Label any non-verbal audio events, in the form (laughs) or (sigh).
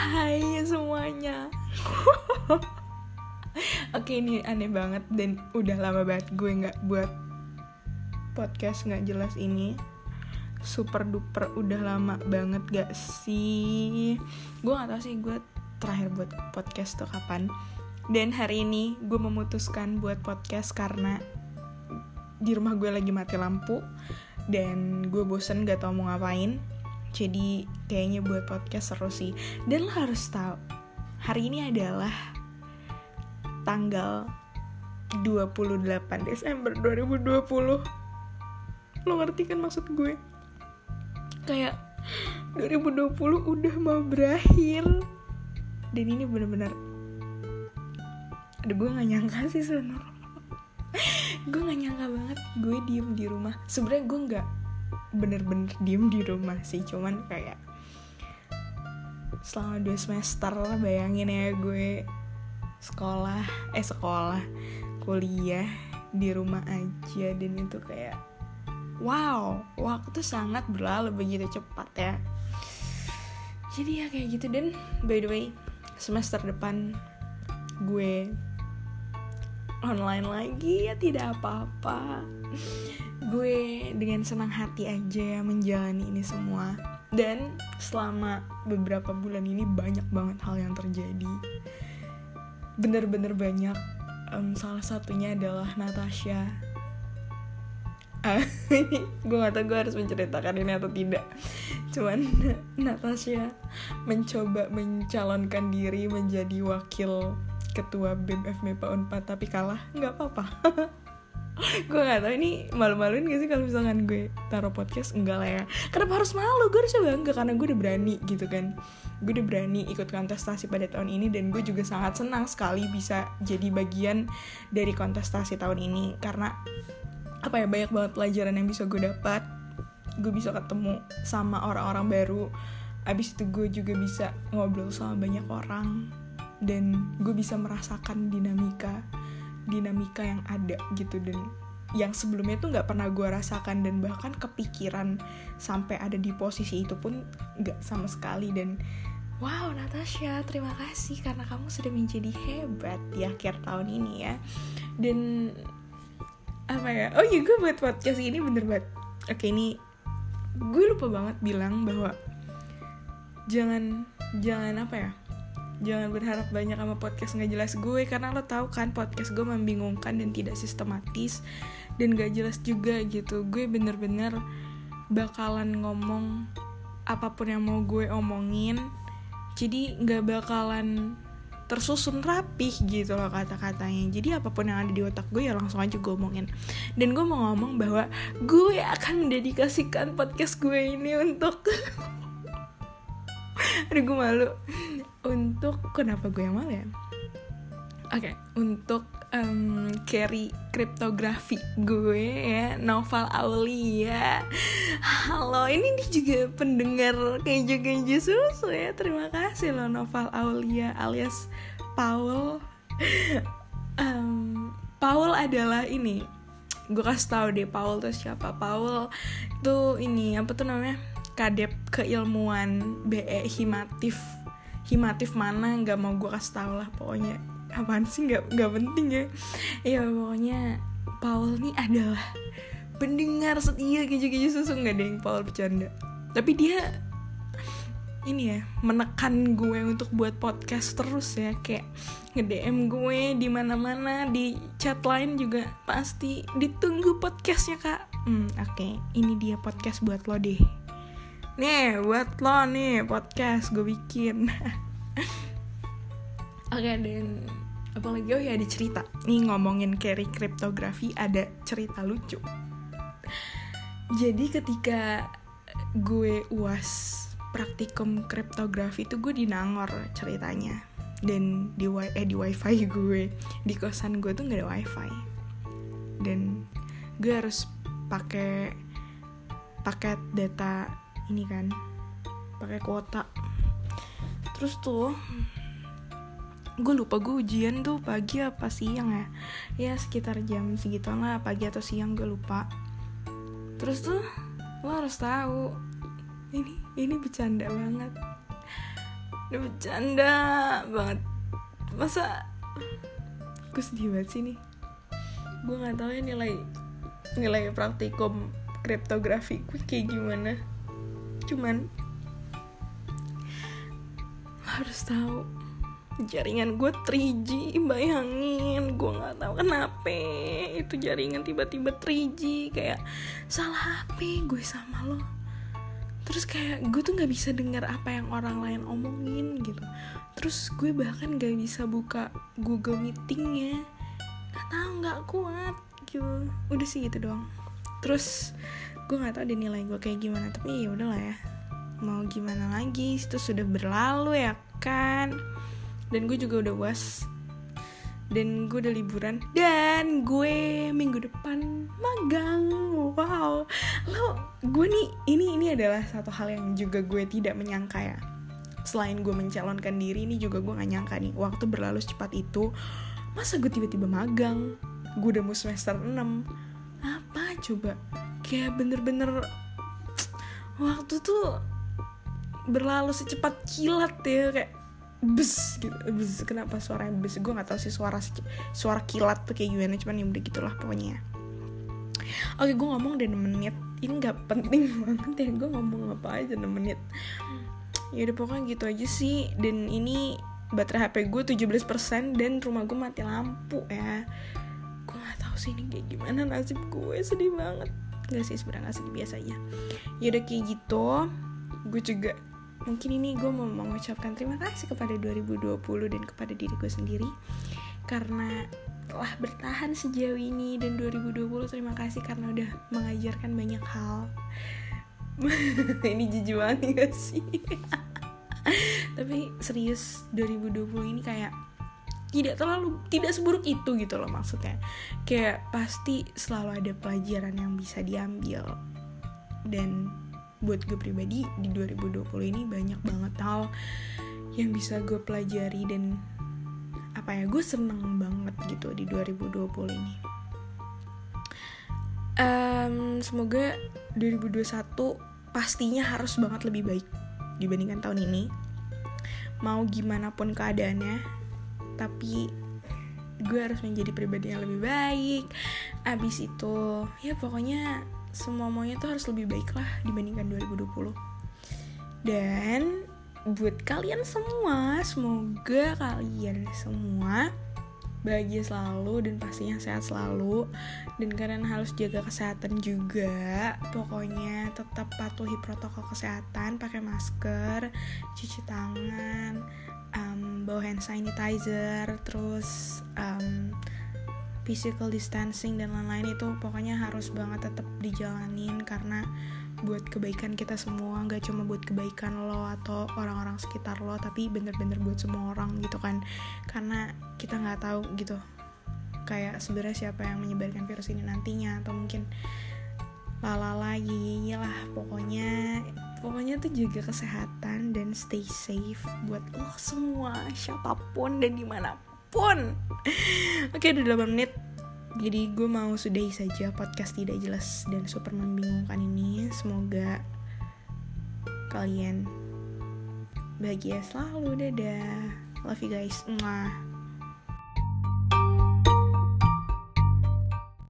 Hai semuanya. (laughs) Oke ini aneh banget dan udah lama banget gue nggak buat podcast nggak jelas ini. Super duper udah lama banget gak sih? Gue gak tau sih gue terakhir buat podcast tuh kapan. Dan hari ini gue memutuskan buat podcast karena di rumah gue lagi mati lampu dan gue bosen gak tau mau ngapain jadi kayaknya buat podcast seru sih. Dan lo harus tahu hari ini adalah tanggal 28 Desember 2020 lo ngerti kan maksud gue? Kayak 2020 udah mau berakhir. Dan ini bener-bener ada gue gak nyangka sih sebenarnya. Gue gak nyangka banget gue diem di rumah. Sebenarnya gue nggak bener-bener diem di rumah sih cuman kayak selama dua semester bayangin ya gue sekolah eh sekolah kuliah di rumah aja dan itu kayak wow waktu sangat berlalu begitu cepat ya. Jadi ya kayak gitu dan by the way semester depan gue online lagi ya tidak apa-apa gue dengan senang hati aja menjalani ini semua. Dan selama beberapa bulan ini banyak banget hal yang terjadi. Bener-bener banyak. Um, salah satunya adalah Natasha. (laughs) Uh, gue gak tau gue harus menceritakan ini atau tidak. Cuman (laughs) Natasha mencoba mencalonkan diri menjadi wakil ketua BEM FMEPA UNPAD tapi kalah. Nggak apa-apa (laughs) gue gak tau ini malu-maluin gak sih kalau misalkan gue taruh podcast? Enggak lah ya. Kenapa harus malu? Gue harus bangga karena gue udah berani gitu kan. Gue udah berani ikut kontestasi pada tahun ini dan gue juga sangat senang sekali bisa jadi bagian dari kontestasi tahun ini. Karena apa ya banyak banget pelajaran yang bisa gue dapat. Gue bisa ketemu sama orang-orang baru. Abis itu gue juga bisa ngobrol sama banyak orang. Dan gue bisa merasakan dinamika dinamika yang ada gitu dan yang sebelumnya tuh nggak pernah gue rasakan dan bahkan kepikiran sampai ada di posisi itu pun nggak sama sekali dan wow Natasha terima kasih karena kamu sudah menjadi hebat di akhir tahun ini ya. Dan apa ya? Oh iya gue buat podcast ini bener banget. Oke ini gue lupa banget bilang bahwa jangan jangan apa ya jangan berharap banyak sama podcast nggak jelas gue karena lo tahu kan podcast gue membingungkan dan tidak sistematis dan gak jelas juga gitu. Gue bener-bener bakalan ngomong apa pun yang mau gue omongin jadi nggak bakalan tersusun rapih gitu loh kata-katanya. Jadi apa pun yang ada di otak gue ya langsung aja gue omongin. Dan gue mau ngomong bahwa gue akan mendedikasikan podcast gue ini untuk (laughs) aduh gue malu untuk kenapa gue yang malu ya? Oke okay, untuk um, carry kriptografi gue ya Noval Aulia. Halo ini nih juga pendengar keju keju susu ya. Terima kasih loh Noval Aulia alias Paul. Um, Paul adalah ini gue kasih tahu deh Paul tuh siapa. Paul tuh ini apa tuh namanya? Kadep keilmuan BE himatif himatif mana nggak mau gue kasih tau lah pokoknya. Apaan sih nggak nggak penting ya. Ya pokoknya Paul nih adalah pendengar setia keju-keju susu. Nggak deh Paul bercanda. Tapi dia ini ya menekan gue untuk buat podcast terus ya. Kayak nge DM gue di mana mana di chat lain juga pasti ditunggu podcastnya kak. Hmm oke. Okay. ini dia podcast buat lo deh nih buat lo nih podcast gue bikin. (laughs) Oke okay, dan apalagi? Oh ya ada cerita. Nih ngomongin carry kriptografi ada cerita lucu. Jadi ketika gue uas praktikum kriptografi itu gue di Nangor ceritanya. Dan di wi eh di wifi gue di kosan gue tuh nggak ada wifi. Dan gue harus pakai paket data ini kan pakai kuota. Terus tuh gue lupa gue ujian tuh pagi apa siang ya. Ya sekitar jam segitu lah pagi atau siang gue lupa. Terus tuh lo harus tahu ini ini bercanda banget. Udah bercanda banget. Masa gue sedih banget sih nih. Gue nggak tahu ya nilai nilai praktikum kriptografi gue kayak gimana cuman harus tahu jaringan gue 3G bayangin gue nggak tahu kenapa itu jaringan tiba-tiba 3G kayak salah HP gue sama lo. Terus kayak gue tuh nggak bisa dengar apa yang orang lain omongin gitu. Terus gue bahkan gak bisa buka Google Meetingnya. Nggak tahu nggak kuat gitu. Udah sih gitu doang. Terus gue nggak tahu deh nilai gue kayak gimana tapi ya udahlah ya. Mau gimana lagi? Itu sudah berlalu ya kan? Dan gue juga udah was dan gue udah liburan. Dan gue minggu depan magang. Wow. Lo gue nih ini ini adalah satu hal yang juga gue tidak menyangka ya. Selain gue mencalonkan diri ini juga gue gak nyangka nih waktu berlalu secepat itu masa gue tiba-tiba magang? Gue udah mau semester 6 apa coba kayak bener-bener waktu tuh berlalu secepat kilat ya kayak bes gitu bes kenapa suaranya bes? Gue nggak tahu sih suara suara kilat tuh kayak gimana cuman ya udah gitulah pokoknya oke gue ngomong 6 menit. Ini nggak penting (laughs) banget ya gue ngomong apa aja 6 menit. Ya udah pokoknya gitu aja sih. Dan ini baterai HP gue 17% dan rumah gue mati lampu ya. Gue nggak tahu sih ini kayak gimana nasib gue sedih banget nggak sih sebenarnya sedih biasa aja ya udah kayak gitu gue juga mungkin ini gue mau mengucapkan terima kasih kepada 2020 dan kepada diri gue sendiri karena telah bertahan sejauh ini dan 2020 terima kasih karena udah mengajarkan banyak hal. (laughs) Ini jijik banget gak sih? (laughs) Tapi serius 2020 ini kayak tidak terlalu tidak seburuk itu gitu loh maksudnya. Kayak pasti selalu ada pelajaran yang bisa diambil. Dan buat gue pribadi di 2020 ini banyak banget hal yang bisa gue pelajari dan apa ya gue seneng banget gitu di 2020 ini. Um, semoga 2021 pastinya harus banget lebih baik dibandingkan tahun ini. Mau gimana pun keadaannya tapi gue harus menjadi pribadi yang lebih baik. Abis itu ya pokoknya semua maunya tuh harus lebih baik lah dibandingkan 2020 dan buat kalian semua semoga kalian semua bahagia selalu dan pastinya sehat selalu. Dan kalian harus jaga kesehatan juga. Pokoknya tetap patuhi protokol kesehatan pakai masker cuci tangan um, bawa hand sanitizer terus um, physical distancing dan lain-lain itu pokoknya harus banget tetap dijalanin karena buat kebaikan kita semua nggak cuma buat kebaikan lo atau orang-orang sekitar lo tapi bener-bener buat semua orang gitu kan. Karena kita nggak tahu gitu kayak sebenarnya siapa yang menyebarkan virus ini nantinya atau mungkin lala lagi lah pokoknya pokoknya tuh jaga kesehatan dan stay safe buat lo semua siapa pun dan di mana pun. Pun oke udah 8 menit jadi gue mau sudahi saja podcast tidak jelas dan super membingungkan ini. Semoga kalian bahagia selalu. Dadah. Love you guys. Mwah.